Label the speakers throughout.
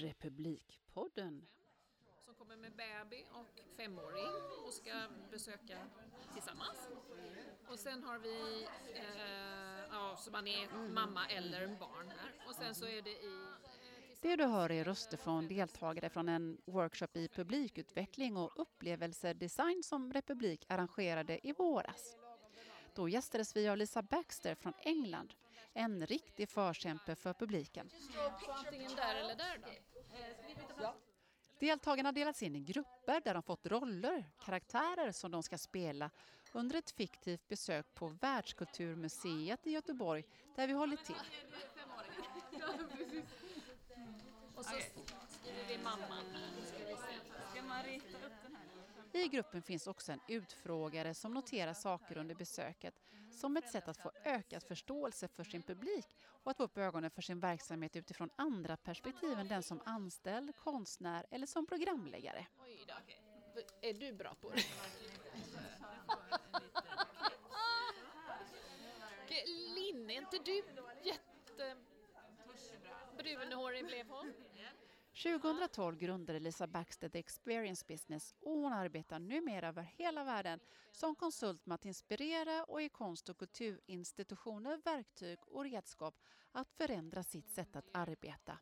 Speaker 1: Republikpodden.
Speaker 2: Som kommer med baby och femåring och ska besöka tillsammans. Och sen har vi, eh, ja, så man är mamma eller barn här. Och sen så är det i eh,
Speaker 1: Det du hör är röster från deltagare från en workshop i publikutveckling och upplevelsedesign som Republik arrangerade i våras. Då gästades vi av Lisa Baxter från England, en riktig förkämpe för publiken.
Speaker 2: Antingen där eller där då.
Speaker 1: Deltagarna delats in i grupper där de fått roller, karaktärer som de ska spela under ett fiktivt besök på Världskulturmuseet i Göteborg där vi håller till.
Speaker 2: Och så skriver vi mamman. Ska
Speaker 3: man rita upp den här?
Speaker 1: I gruppen finns också en utfrågare som noterar saker under besöket som ett sätt att få ökad förståelse för sin publik och att få upp ögonen för sin verksamhet utifrån andra perspektiv än den som anställd, konstnär eller som programläggare.
Speaker 2: Är du bra på det? Linn, är inte du jätte... Brunhårig blev hon.
Speaker 1: 2012 grundade Lisa Baxter The Experience Business och hon arbetar numera över hela världen som konsult med att inspirera och ge konst och kulturinstitutioner verktyg och redskap att förändra sitt sätt att arbeta.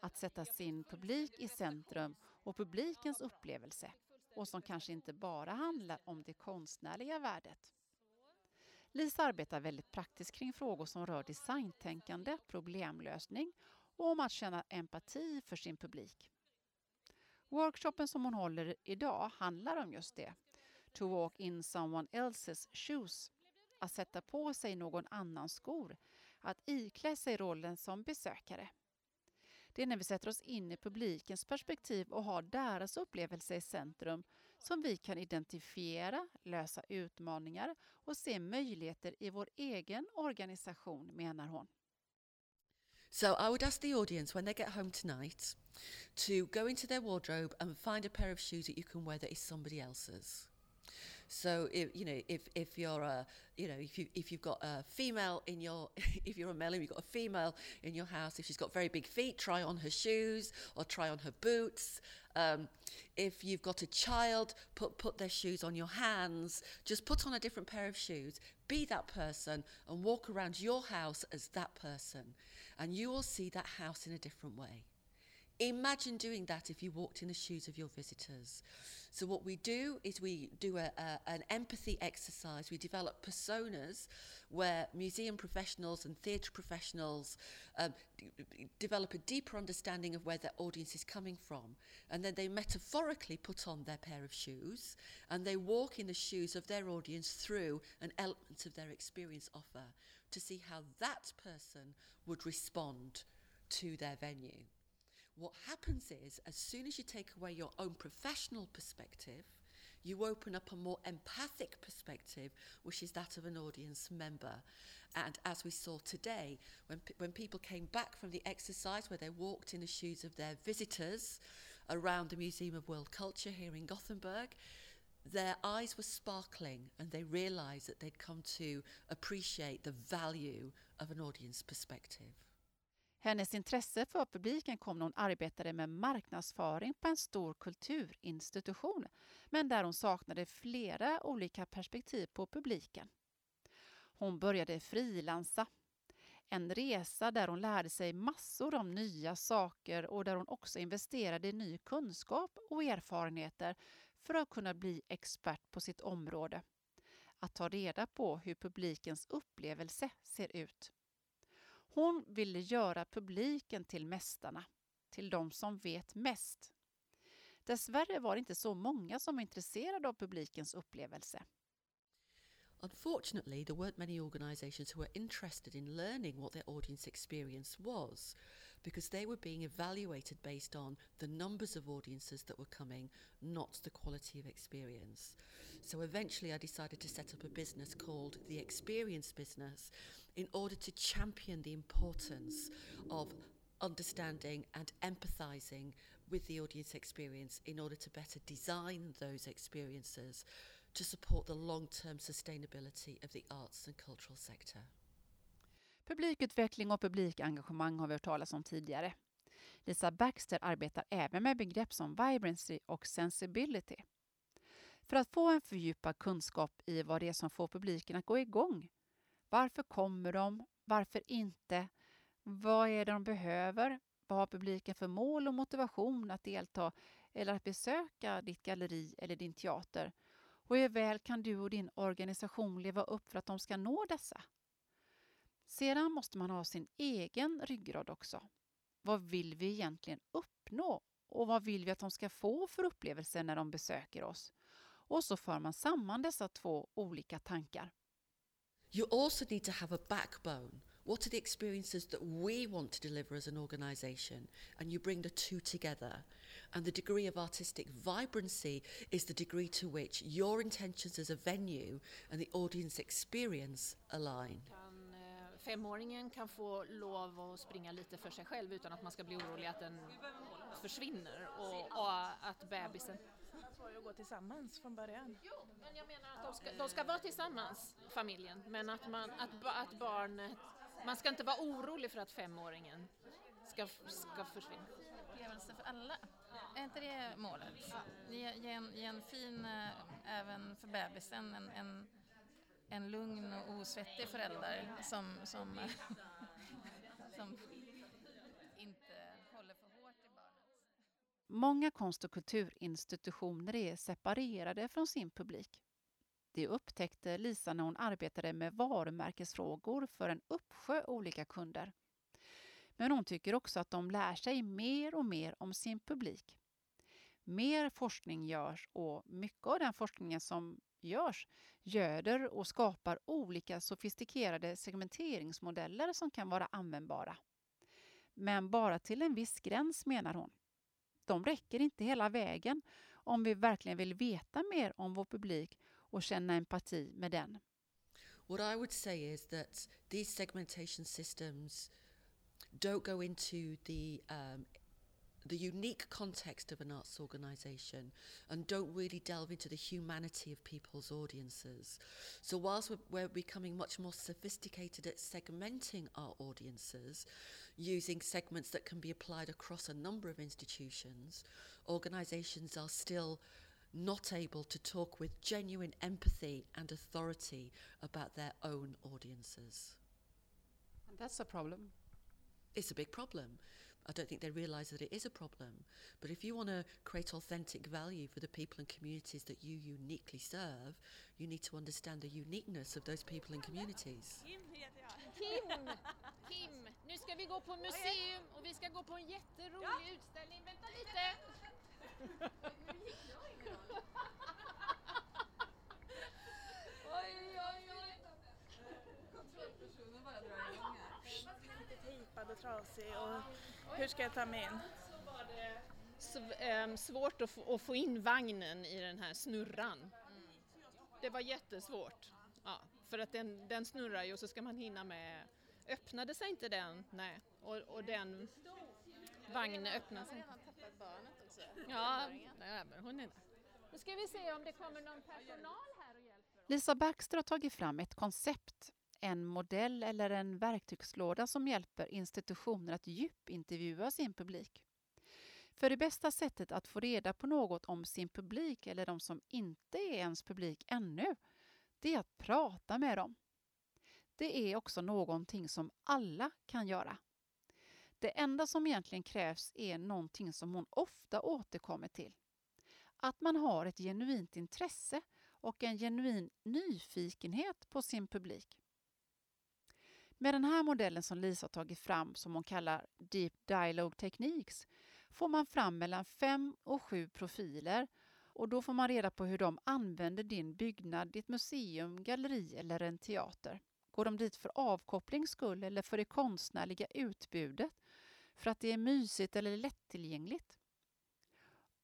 Speaker 1: Att sätta sin publik i centrum och publikens upplevelse och som kanske inte bara handlar om det konstnärliga värdet. Lisa arbetar väldigt praktiskt kring frågor som rör designtänkande, problemlösning och om att känna empati för sin publik. Workshopen som hon håller idag handlar om just det. To walk in someone else's shoes. Att sätta på sig någon annans skor. Att iklä sig rollen som besökare. Det är när vi sätter oss in i publikens perspektiv och har deras upplevelse i centrum som vi kan identifiera, lösa utmaningar och se möjligheter i vår egen organisation, menar hon.
Speaker 4: So I would ask the audience when they get home tonight to go into their wardrobe and find a pair of shoes that you can wear that is somebody else's. So if you know if if you're a you know if you if you've got a female in your if you're a male and you've got a female in your house if she's got very big feet try on her shoes or try on her boots. Um, if you've got a child put put their shoes on your hands. Just put on a different pair of shoes. Be that person and walk around your house as that person. And you will see that house in a different way Imagine doing that if you walked in the shoes of your visitors. So, what we do is we do a, a, an empathy exercise. We develop personas where museum professionals and theatre professionals um, d- develop a deeper understanding of where their audience is coming from. And then they metaphorically put on their pair of shoes and they walk in the shoes of their audience through an element of their experience offer to see how that person would respond to their venue. What happens is, as soon as you take away your own professional perspective, you open up a more empathic perspective, which is that of an audience member. And as we saw today, when, when people came back from the exercise where they walked in the shoes of their visitors around the Museum of World Culture here in Gothenburg, their eyes were sparkling and they realised that they'd come to appreciate the value of an audience perspective.
Speaker 1: Hennes intresse för publiken kom när hon arbetade med marknadsföring på en stor kulturinstitution, men där hon saknade flera olika perspektiv på publiken. Hon började frilansa. En resa där hon lärde sig massor om nya saker och där hon också investerade i ny kunskap och erfarenheter för att kunna bli expert på sitt område. Att ta reda på hur publikens upplevelse ser ut. Hon ville göra publiken till mästarna, till de som vet mest. Dessvärre var det inte så många som var intresserade av publikens upplevelse.
Speaker 4: Unfortunately, there weren't many organisations who were interested in learning what their audience experience was because they were being evaluated based on the numbers of audiences that were coming, not the quality of experience. So eventually, I decided to set up a business called the Experience Business in order to champion the importance of understanding and empathizing with the audience experience in order to better design those experiences to support the long-term sustainability of the arts and cultural sector.
Speaker 1: Publikutveckling och publikengagemang har vi hört talas om tidigare. Lisa Baxter arbetar även med begrepp som vibrancy och sensibility. För att få en fördjupad kunskap i vad det är som får publiken att gå igång. Varför kommer de? Varför inte? Vad är det de behöver? Vad har publiken för mål och motivation att delta eller att besöka ditt galleri eller din teater? Och hur väl kan du och din organisation leva upp för att de ska nå dessa? Sedan måste man ha sin egen ryggrad också. Vad vill vi egentligen uppnå? Och vad vill vi att de ska få för upplevelser när de besöker oss? Och så för man samman dessa två olika tankar.
Speaker 4: You also need to have a backbone. What are the experiences that we want to deliver as an organisation? And you bring the two together. And the degree of artistic vibrancy is the degree to which your intentions as a venue and the audience experience align.
Speaker 2: Eh, femåringen kan få lov att springa lite för sig själv utan att man ska bli orolig att den försvinner och, och att bebisen
Speaker 3: var ju att gå tillsammans från början.
Speaker 2: Jo, men jag menar att de ska, de ska vara tillsammans, familjen, men att, man, att, att barnet... Man ska inte vara orolig för att femåringen ska, ska försvinna.
Speaker 5: Upplevelse för alla. Är inte det målet? Ge, ge, en, ge en fin, äh, även för bebisen, en, en, en lugn och osvettig förälder som, som, som
Speaker 1: Många konst och kulturinstitutioner är separerade från sin publik. Det upptäckte Lisa när hon arbetade med varumärkesfrågor för en uppsjö olika kunder. Men hon tycker också att de lär sig mer och mer om sin publik. Mer forskning görs och mycket av den forskningen som görs göder och skapar olika sofistikerade segmenteringsmodeller som kan vara användbara. Men bara till en viss gräns menar hon de räcker inte hela vägen om vi verkligen vill veta mer om vår publik och känna empati med den.
Speaker 4: What I would say is that these segmentation systems don't go into the um, the unique context of an arts organisation and don't really delve into the humanity of people's audiences. So, whilst we're, we're, becoming much more sophisticated at segmenting our audiences, using segments that can be applied across a number of institutions, organisations are still not able to talk with genuine empathy and authority about their own audiences.
Speaker 1: And that's a problem.
Speaker 4: It's a big problem. I don't think they realise that it is a problem. But if you want to create authentic value for the people and communities that you uniquely serve, you need to understand the uniqueness of those people and communities.
Speaker 2: Kim Kim! Nu ska vi gå på museum och vi ska gå på en jätterolig ja. utställning. Vänta lite! oj,
Speaker 3: Tejpad och trasig och hur ska jag ta mig in?
Speaker 2: svårt att få, att få in vagnen i den här snurran. Det var jättesvårt. Ja, för att den, den snurrar ju och så ska man hinna med. Öppnade sig inte den? Nej. Och, och den vagnen öppnade sig inte. Ja, nej, men hon är där. Nu ska vi se om det kommer någon personal här och hjälper
Speaker 1: Lisa Baxter har tagit fram ett koncept en modell eller en verktygslåda som hjälper institutioner att djupintervjua sin publik. För det bästa sättet att få reda på något om sin publik eller de som inte är ens publik ännu, det är att prata med dem. Det är också någonting som alla kan göra. Det enda som egentligen krävs är någonting som hon ofta återkommer till. Att man har ett genuint intresse och en genuin nyfikenhet på sin publik. Med den här modellen som Lisa har tagit fram, som hon kallar Deep Dialogue Techniques, får man fram mellan fem och sju profiler och då får man reda på hur de använder din byggnad, ditt museum, galleri eller en teater. Går de dit för avkopplings skull eller för det konstnärliga utbudet? För att det är mysigt eller lättillgängligt?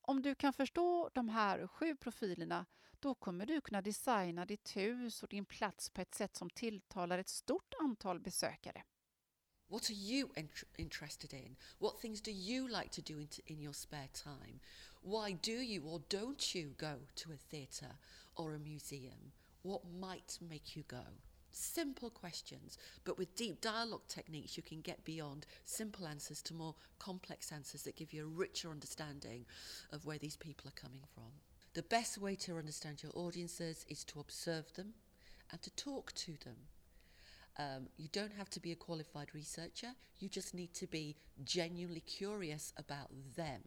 Speaker 1: Om du kan förstå de här sju profilerna då kommer du kunna designa ditt hus och din plats på ett sätt som tilltalar ett stort antal besökare.
Speaker 4: What are you interested in? What things do you like to do in, in your spare time? Why do you or don't you go to a theatre or a museum? What might make you go? simple questions, but with deep dialogue techniques, you can get beyond simple answers to more complex answers that give you a richer understanding of where these people are coming from. The best way to understand your audiences is to observe them and to talk to them. Um, you don't have to be a qualified researcher, you just need to be genuinely curious about them.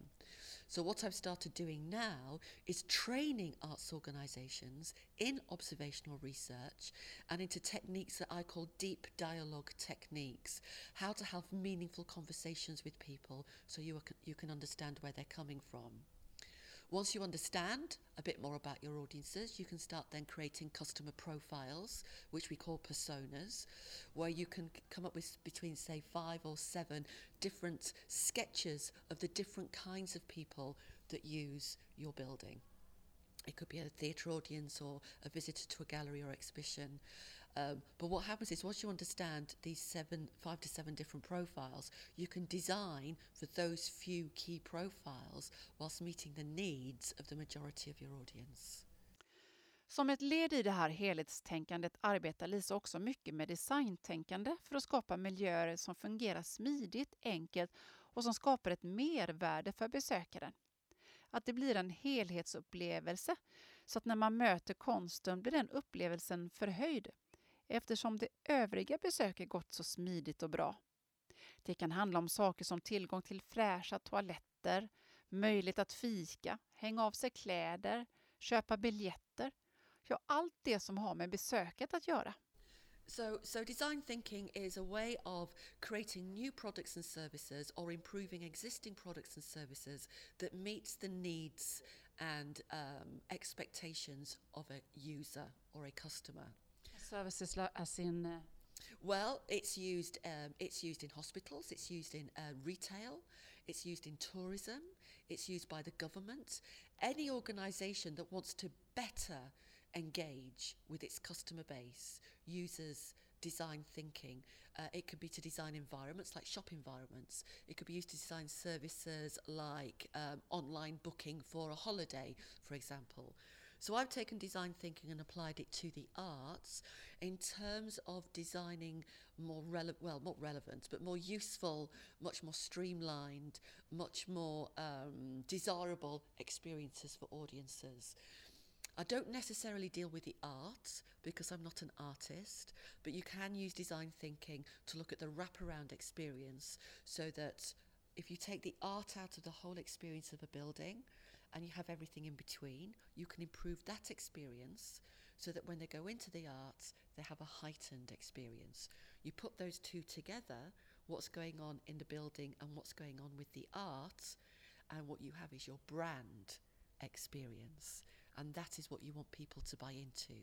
Speaker 4: So, what I've started doing now is training arts organisations in observational research and into techniques that I call deep dialogue techniques. How to have meaningful conversations with people so you, are, you can understand where they're coming from. Once you understand a bit more about your audiences, you can start then creating customer profiles, which we call personas, where you can come up with between, say, five or seven different sketches of the different kinds of people that use your building. It could be a theatre audience or a visitor to a gallery or exhibition. Um, but what happens is once you understand these seven, five to seven different profiles, you can design for those few key profiles whilst meeting the needs of the majority of your audience.
Speaker 1: Som ett led i det här helhetstänkandet arbetar Lisa också mycket med designtänkande för att skapa miljöer som fungerar smidigt, enkelt och som skapar ett mervärde för besökaren. Att det blir en helhetsupplevelse så att när man möter konsten blir den upplevelsen förhöjd eftersom det övriga besöket gått så smidigt och bra. Det kan handla om saker som tillgång till fräscha toaletter, möjlighet att fika, hänga av sig kläder, köpa biljetter. Ja, allt det som har med besöket att göra.
Speaker 4: So, so design thinking is a way of creating new products and services or improving existing products and services that meets the needs and um, expectations of a user or a customer.
Speaker 1: Services like as in... Uh...
Speaker 4: Well, it's used. Um, it's used in hospitals. It's used in uh, retail. It's used in tourism. It's used by the government. Any organisation that wants to better engage with its customer base uses design thinking. Uh, it could be to design environments like shop environments. It could be used to design services like um, online booking for a holiday, for example. So I've taken design thinking and applied it to the arts in terms of designing more relevant, well, not relevant, but more useful, much more streamlined, much more um, desirable experiences for audiences. I don't necessarily deal with the art because I'm not an artist, but you can use design thinking to look at the wraparound experience so that if you take the art out of the whole experience of a building, and you have everything in between, you can improve that experience so that when they go into the arts, they have a heightened experience. You put those two together, what's going on in the building and what's going on with the art, and what you have is your brand experience. And that is what you want people to buy into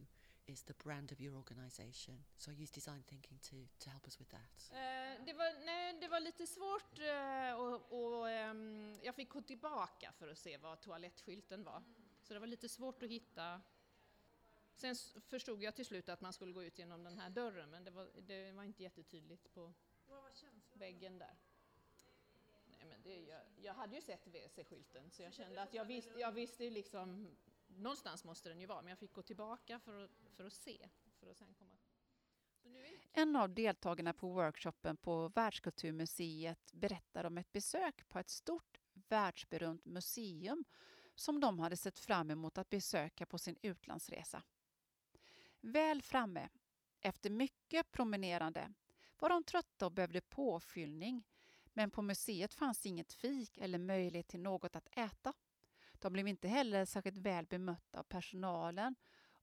Speaker 4: is the brand of your organisation, So I use design thinking to, to help us with that.
Speaker 2: Uh, det, var, nej, det var lite svårt uh, och, och um, jag fick gå tillbaka för att se vad toalettskylten var. Så det var lite svårt att hitta. Sen förstod jag till slut att man skulle gå ut genom den här dörren men det var, det var inte jättetydligt på väggen där. Nej, men det, jag, jag hade ju sett WC-skylten så jag kände att jag visste, jag visste liksom någonstans måste den ju vara, men jag fick gå tillbaka för att, för att se. För att sen komma.
Speaker 1: En av deltagarna på workshopen på Världskulturmuseet berättar om ett besök på ett stort världsberömt museum som de hade sett fram emot att besöka på sin utlandsresa. Väl framme, efter mycket promenerande, var de trötta och behövde påfyllning men på museet fanns inget fik eller möjlighet till något att äta. De blev inte heller särskilt väl bemötta av personalen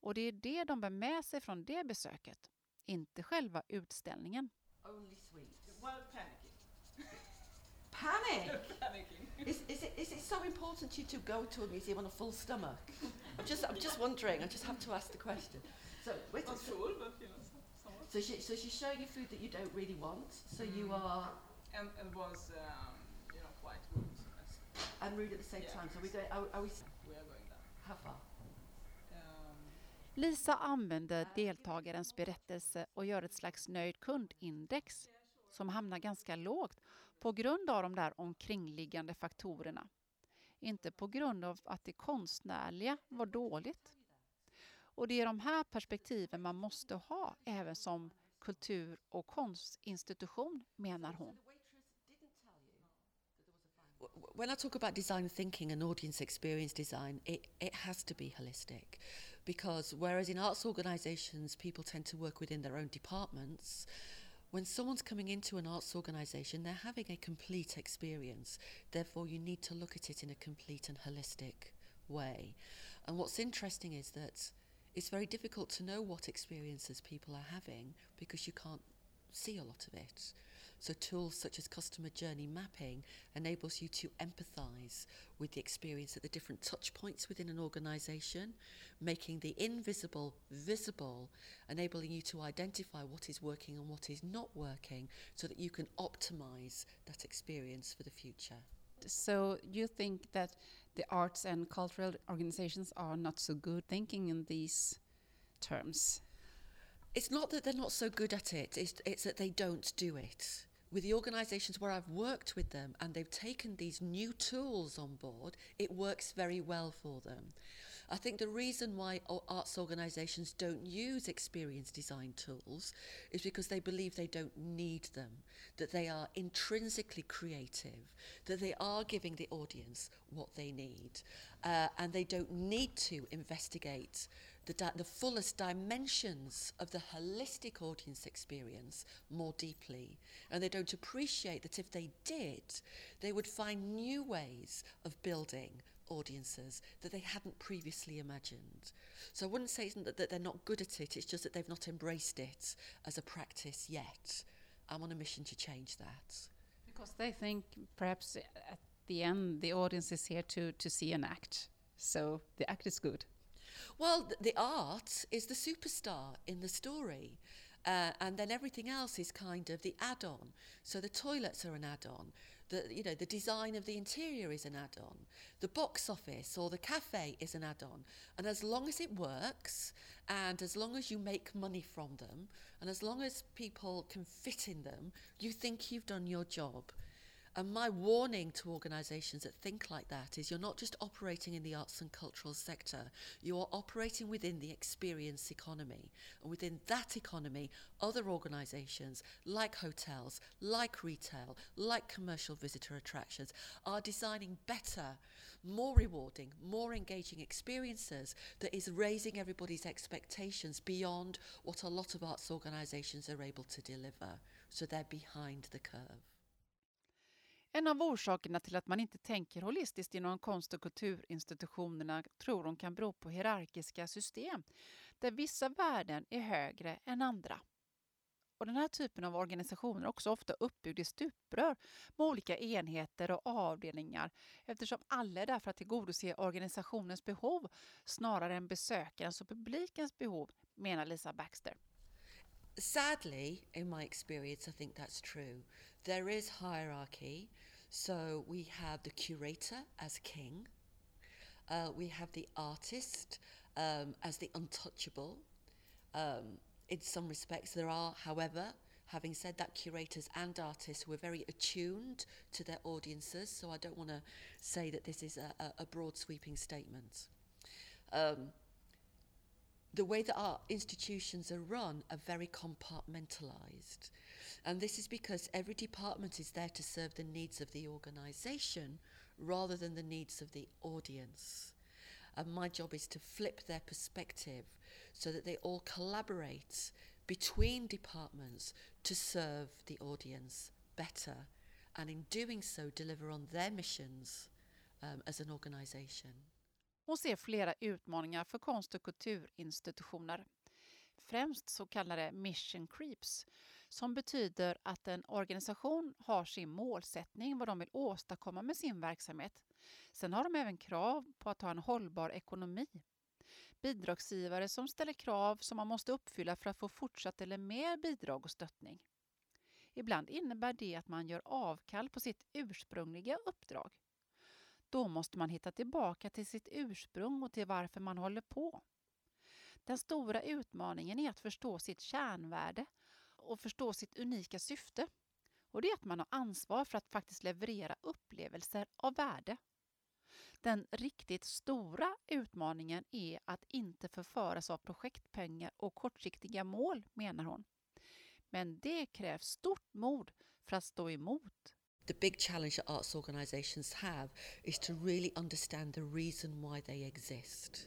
Speaker 1: och det är det de bär med sig från det besöket, inte själva utställningen.
Speaker 4: Only sweet. Well, panicking. Panic? Panicking. Is, is, it, is it so important to you to go to a museum on a full stomach? I'm just, I'm just wondering, I just have to ask the question. So, wait, Not full, but you know, So, she, so she's showing you food that you don't really want, so mm. you are...
Speaker 6: And, and was... Um,
Speaker 4: and rude at the same yeah. time. So we go, are, are we,
Speaker 6: we are going down.
Speaker 4: How far?
Speaker 1: Um, Lisa använder deltagarens berättelse och gör ett slags nöjd kundindex som hamnar ganska lågt på grund av de där omkringliggande faktorerna. Inte på grund av att det konstnärliga var dåligt. Och det är de här perspektiven man måste ha även som kultur och konstinstitution, menar hon.
Speaker 4: When I talk about design thinking and audience experience design, it, it has to be holistic. Because whereas in arts organisations, people tend to work within their own departments, when someone's coming into an arts organisation, they're having a complete experience. Therefore, you need to look at it in a complete and holistic way. And what's interesting is that it's very difficult to know what experiences people are having because you can't see a lot of it. So tools such as customer journey mapping enables you to empathise with the experience at the different touch points within an organisation, making the invisible visible, enabling you to identify what is working and what is not working so that you can optimise that experience for the future.
Speaker 1: So you think that the arts and cultural organizations are not so good thinking in these terms?
Speaker 4: It's not that they're not so good at it, it's, it's that they don't do it. With the organisations where I've worked with them and they've taken these new tools on board, it works very well for them. I think the reason why arts organisations don't use experience design tools is because they believe they don't need them, that they are intrinsically creative, that they are giving the audience what they need, uh, and they don't need to investigate the, di- the fullest dimensions of the holistic audience experience more deeply. And they don't appreciate that if they did, they would find new ways of building audiences that they hadn't previously imagined. So I wouldn't say that, that they're not good at it, it's just that they've not embraced it as a practice yet. I'm on a mission to change that.
Speaker 1: Because they think perhaps at the end the audience is here to, to see an act. So the act is good.
Speaker 4: Well, th- the art is the superstar in the story. Uh, and then everything else is kind of the add-on. So the toilets are an add-on. The you know the design of the interior is an add-on. The box office or the cafe is an add-on. And as long as it works, and as long as you make money from them, and as long as people can fit in them, you think you've done your job. And my warning to organisations that think like that is you're not just operating in the arts and cultural sector, you are operating within the experience economy. And within that economy, other organisations like hotels, like retail, like commercial visitor attractions are designing better, more rewarding, more engaging experiences that is raising everybody's expectations beyond what a lot of arts organisations are able to deliver. So they're behind the curve.
Speaker 1: En av orsakerna till att man inte tänker holistiskt inom konst och kulturinstitutionerna tror hon kan bero på hierarkiska system där vissa värden är högre än andra. Och den här typen av organisationer är också ofta uppbyggd i stuprör med olika enheter och avdelningar eftersom alla är där för att tillgodose organisationens behov snarare än besökarens och publikens behov, menar Lisa Baxter.
Speaker 4: Sadly, in my experience, I think that's true. There is hierarchy. So we have the curator as king, uh, we have the artist um, as the untouchable. Um, in some respects, there are, however, having said that, curators and artists were very attuned to their audiences, so I don't want to say that this is a, a, broad sweeping statement. Um, the way that our institutions are run are very compartmentalized. And this is because every department is there to serve the needs of the organisation rather than the needs of the audience. And my job is to flip their perspective so that they all collaborate between departments to serve the audience better and in doing so deliver on their missions um, as an organisation.
Speaker 1: Och ser flera utmaningar för konst och kulturinstitutioner. Främst så kallade mission creeps som betyder att en organisation har sin målsättning, vad de vill åstadkomma med sin verksamhet. Sen har de även krav på att ha en hållbar ekonomi. Bidragsgivare som ställer krav som man måste uppfylla för att få fortsatt eller mer bidrag och stöttning. Ibland innebär det att man gör avkall på sitt ursprungliga uppdrag. Då måste man hitta tillbaka till sitt ursprung och till varför man håller på. Den stora utmaningen är att förstå sitt kärnvärde och förstå sitt unika syfte. Och det är att man har ansvar för att faktiskt leverera upplevelser av värde. Den riktigt stora utmaningen är att inte förföras av projektpengar och kortsiktiga mål, menar hon. Men det krävs stort mod för att stå emot.
Speaker 4: The big challenge that arts organisations have is to really understand the reason why they exist,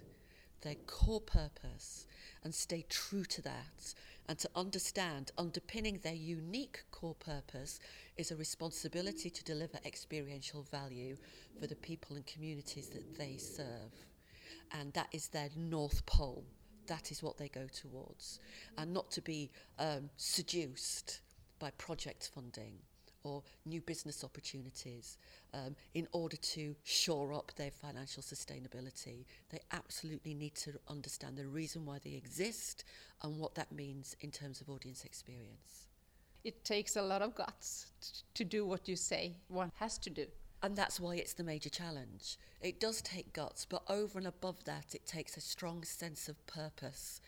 Speaker 4: their core purpose, and stay true to that. And to understand underpinning their unique core purpose is a responsibility to deliver experiential value for the people and communities that they serve. And that is their North Pole. That is what they go towards. And not to be um, seduced by project funding or new business opportunities um, in order to shore up their financial sustainability. They absolutely need to understand the reason why they exist and what that means in terms of audience experience.
Speaker 1: It takes a lot of guts to do what you say one has to do.
Speaker 4: And that's why it's the major challenge. It does take guts, but over and above that, it takes a strong sense of purpose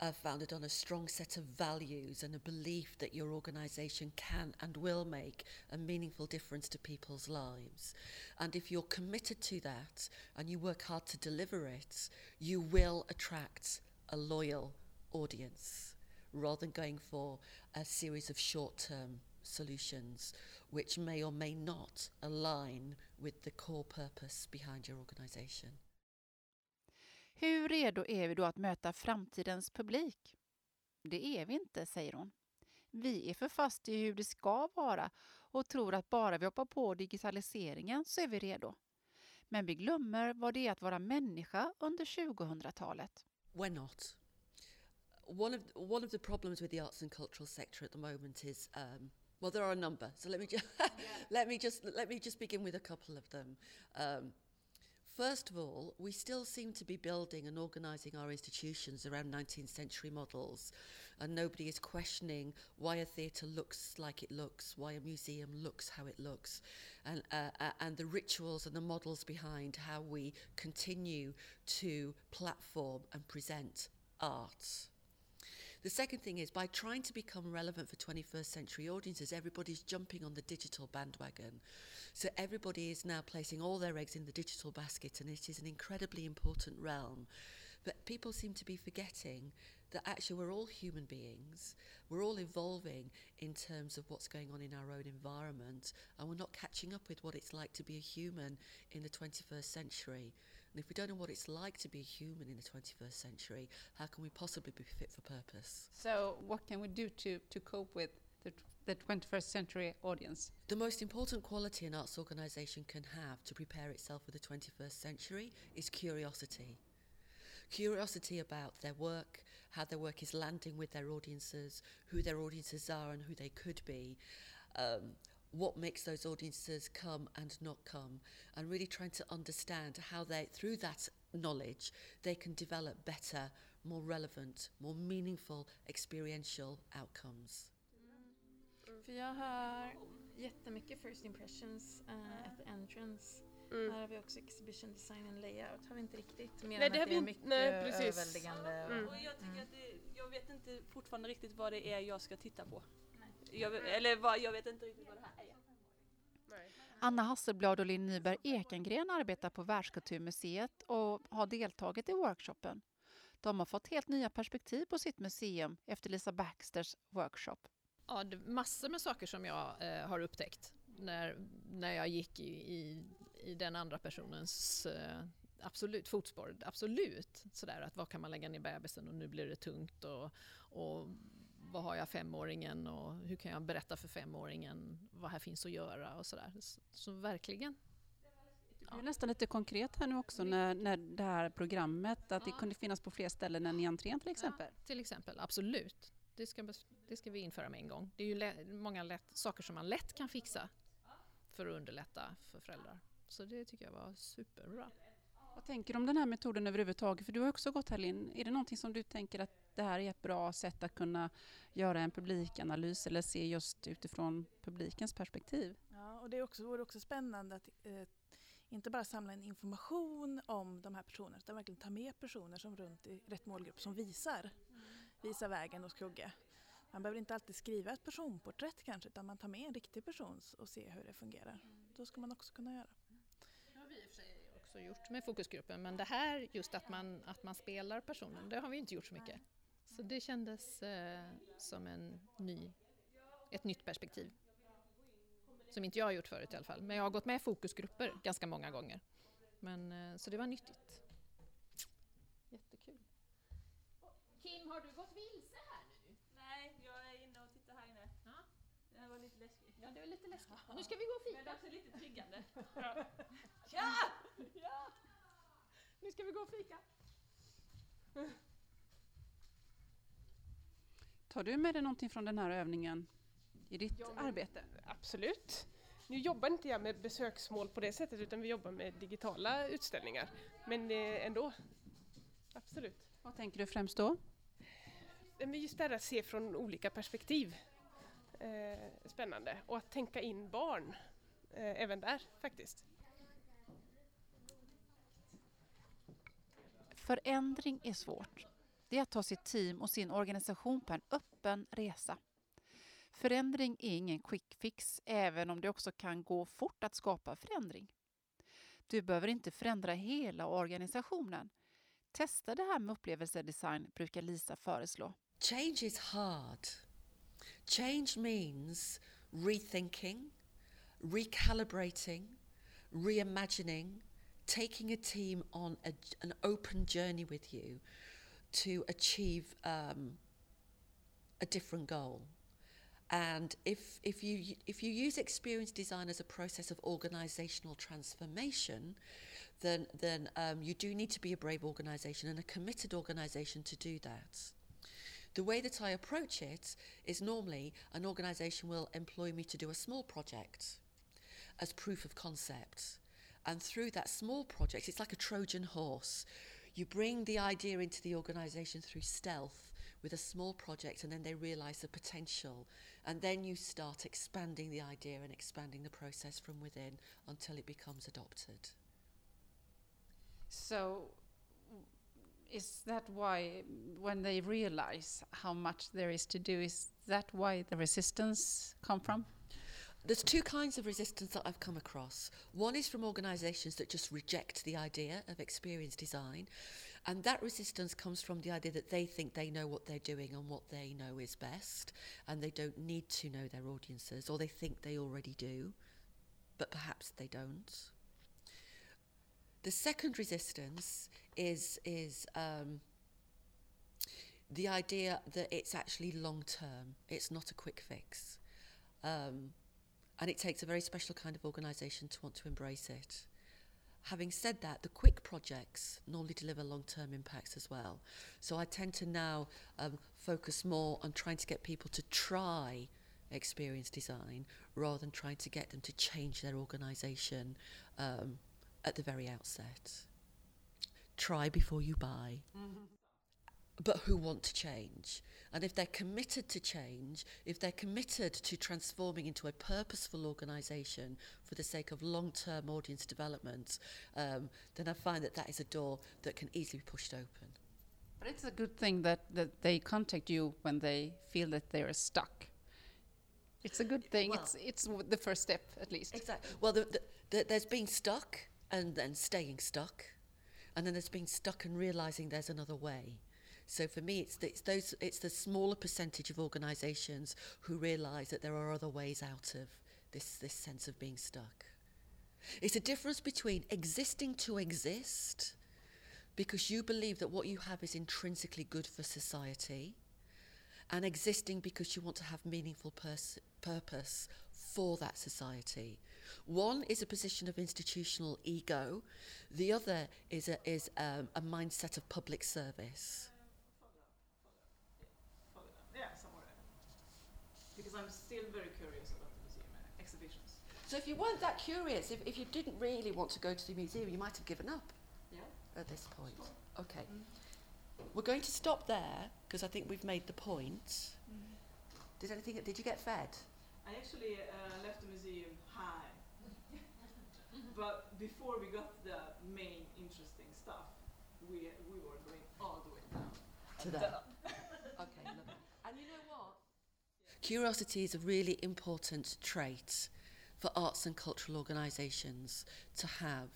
Speaker 4: uh, founded on a strong set of values and a belief that your organisation can and will make a meaningful difference to people's lives. And if you're committed to that and you work hard to deliver it, you will attract a loyal audience rather than going for a series of short term solutions which may or may not align with the core purpose behind your organisation.
Speaker 1: Hur redo är vi då att möta framtidens publik? Det är vi inte, säger hon. Vi är för fast i hur det ska vara och tror att bara vi hoppar på digitaliseringen så är vi redo. Men vi glömmer vad det är att vara människa under 2000-talet.
Speaker 4: We're not. One of one of the problems with the arts and cultural sector at the moment is um, well, there are a number. So let me just let me just let me just begin with a couple of them. Um, First of all, we still seem to be building and organising our institutions around 19th century models, and nobody is questioning why a theatre looks like it looks, why a museum looks how it looks, and, uh, uh, and the rituals and the models behind how we continue to platform and present art. The second thing is by trying to become relevant for 21st century audiences, everybody's jumping on the digital bandwagon. So everybody is now placing all their eggs in the digital basket, and it is an incredibly important realm. But people seem to be forgetting that actually we're all human beings. We're all evolving in terms of what's going on in our own environment, and we're not catching up with what it's like to be a human in the 21st century. And if we don't know what it's like to be a human in the 21st century, how can we possibly be fit for purpose?
Speaker 1: So what can we do to, to cope with the, the 21st century audience?
Speaker 4: The most important quality an arts organisation can have to prepare itself for the 21st century is curiosity. Curiosity about their work, how their work is landing with their audiences, who their audiences are and who they could be, um, what makes those audiences come and not come, and really trying to understand how they, through that knowledge, they can develop better, more relevant, more meaningful experiential outcomes.
Speaker 5: För jag har jättemycket first impressions uh, at the entrance.
Speaker 3: Mm.
Speaker 5: Här har vi också exhibition design and layout. Har vi inte riktigt. Mer
Speaker 3: Nej,
Speaker 5: än
Speaker 3: det
Speaker 5: att det är mycket
Speaker 3: nej, precis.
Speaker 5: överväldigande.
Speaker 3: Mm.
Speaker 5: Och
Speaker 7: jag tycker
Speaker 5: Mm.
Speaker 7: att det, jag vet inte fortfarande riktigt vad det är jag ska titta på. Jag, eller vad, jag vet inte riktigt vad det här är.
Speaker 1: Anna Hasselblad och Linn Nyberg Ekengren arbetar på Världskulturmuseet och har deltagit i workshopen. De har fått helt nya perspektiv på sitt museum efter Lisa Baxters workshop.
Speaker 2: Ja, det är massor med saker som jag eh, har upptäckt när, när jag gick i, i, i den andra personens eh, absolut fotspår. Absolut sådär att vad kan man lägga ner bebisen och nu blir det tungt och, och vad har jag femåringen och hur kan jag berätta för femåringen vad här finns att göra och sådär. Så, så verkligen.
Speaker 1: Det är nästan lite konkret här nu också när, när det här programmet, att det kunde finnas på fler ställen än i entrén till exempel.
Speaker 2: Till exempel, absolut. Det ska, det ska vi införa med en gång. Det är ju lä- många lätt, saker som man lätt kan fixa för att underlätta för föräldrar. Så det tycker jag var superbra.
Speaker 1: Vad tänker du om den här metoden överhuvudtaget? För du har också gått här Linn. Är det någonting som du tänker att det här är ett bra sätt att kunna göra en publikanalys eller se just utifrån publikens perspektiv?
Speaker 3: Ja, och det är också, vore också spännande att eh, inte bara samla in information om de här personerna utan verkligen ta med personer som runt i rätt målgrupp som visar, visar vägen hos Kugge. Man behöver inte alltid skriva ett personporträtt kanske utan man tar med en riktig person och ser hur det fungerar. Då ska man också kunna göra.
Speaker 2: Det har vi i och för sig också också gjort med fokusgruppen men det här just att man, att man spelar personen, det har vi inte gjort så mycket. Så det kändes eh, som en ny, ett nytt perspektiv. Som inte jag har gjort förut i alla fall. Men jag har gått med fokusgrupper ganska många gånger. Men, eh, så det var nyttigt. Jättekul. Kim, har du gått vilse här nu?
Speaker 7: Nej, jag är inne och tittar här inne.
Speaker 2: Ja.
Speaker 7: Det var lite läskigt.
Speaker 2: Ja, det är lite läskigt. Nu ska vi gå och
Speaker 7: Men det
Speaker 2: fika.
Speaker 7: är också lite triggande.
Speaker 2: Ja! ja! Nu ska vi gå och fika.
Speaker 1: Tar du med dig någonting från den här övningen i ditt
Speaker 8: Ja,
Speaker 1: arbete?
Speaker 8: Absolut. Nu jobbar inte jag med besöksmål på det sättet utan vi jobbar med digitala utställningar. Men eh, ändå. Absolut.
Speaker 1: Vad tänker du främst då?
Speaker 8: Just det här att se från olika perspektiv. Eh, spännande. Och att tänka in barn eh, även där faktiskt.
Speaker 1: Förändring är svårt. Det är att ta sitt team och sin organisation på en öppen resa. Förändring är ingen quick fix, även om det också kan gå fort att skapa förändring. Du behöver inte förändra hela organisationen. Testa det här med upplevelsedesign, brukar Lisa föreslå.
Speaker 4: Change is hard. Change means rethinking, recalibrating, reimagining, taking a team on a, an open journey with you to achieve um, a different goal. And if, if, you, if you use experience design as a process of organizational transformation, then, then um, you do need to be a brave organization and a committed organization to do that. The way that I approach it is normally an organisation will employ me to do a small project as proof of concept. And through that small project, it's like a Trojan horse. You bring the idea into the organisation through stealth with a small project, and then they realise the potential. And then you start expanding the idea and expanding the process from within until it becomes adopted.
Speaker 1: So, is that why, when they realize how much there is to do, is that why the resistance come from?
Speaker 4: There's two kinds of resistance that I've come across. One is from organisations that just reject the idea of experience design, and that resistance comes from the idea that they think they know what they're doing and what they know is best, and they don't need to know their audiences, or they think they already do, but perhaps they don't. The second resistance is is um, the idea that it's actually long term. It's not a quick fix. Um, and it takes a very special kind of organisation to want to embrace it. Having said that, the quick projects normally deliver long term impacts as well. So I tend to now um, focus more on trying to get people to try experience design rather than trying to get them to change their organisation um, at the very outset. Try before you buy. But who want to change? And if they're committed to change, if they're committed to transforming into a purposeful organisation for the sake of long term audience development, um, then I find that that is a door that can easily be pushed open.
Speaker 1: But it's a good thing that, that they contact you when they feel that they are stuck. It's a good thing.
Speaker 4: Well-
Speaker 1: it's it's the first step, at least.
Speaker 4: Exactly. Well, the, the, the, there's been stuck and then staying stuck, and then there's being stuck and realising there's another way. So for me, it's the, it's those it's the smaller percentage of organisations who realise that there are other ways out of this this sense of being stuck. It's a difference between existing to exist, because you believe that what you have is intrinsically good for society, and existing because you want to have meaningful pers- purpose for that society. One is a position of institutional ego, the other is a, is um, a mindset of public service.
Speaker 6: Yeah, somewhere there. Because I'm still very curious about the museum uh, exhibitions.
Speaker 4: So if you weren't that curious, if, if you didn't really want to go to the museum, you might have given up
Speaker 6: Yeah.
Speaker 4: at this point. Okay. We're going to stop there because I think we've made the point. Did anything? Did you get fed?
Speaker 6: I actually uh, left the museum high. but before we got the main interesting stuff, we, we were going all the way down.
Speaker 4: To there. okay. Lovely. And you know what? Curiosity is a really important trait for arts and cultural organisations to have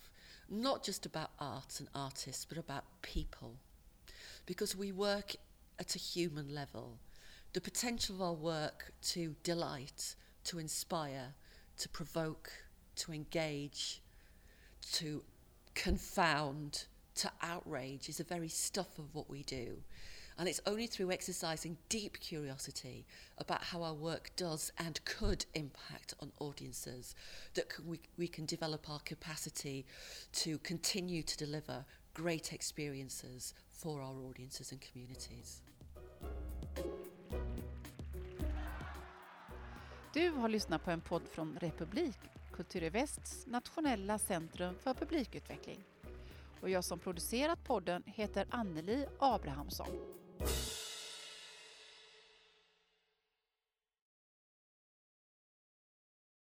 Speaker 4: not just about art and artists, but about people. Because we work at a human level. The potential of our work to delight, to inspire, to provoke, to engage, to confound, to outrage is the very stuff of what we do. And it's only through exercising deep curiosity about how our work does and could impact on audiences that c- we, we can develop our capacity to continue to deliver great experiences for our audiences and communities.
Speaker 1: Du har lyssnat på en podd från Republik, Kulturvästs nationella centrum för publikutveckling. Och jag som producerat podden heter Anneli Abrahamsson.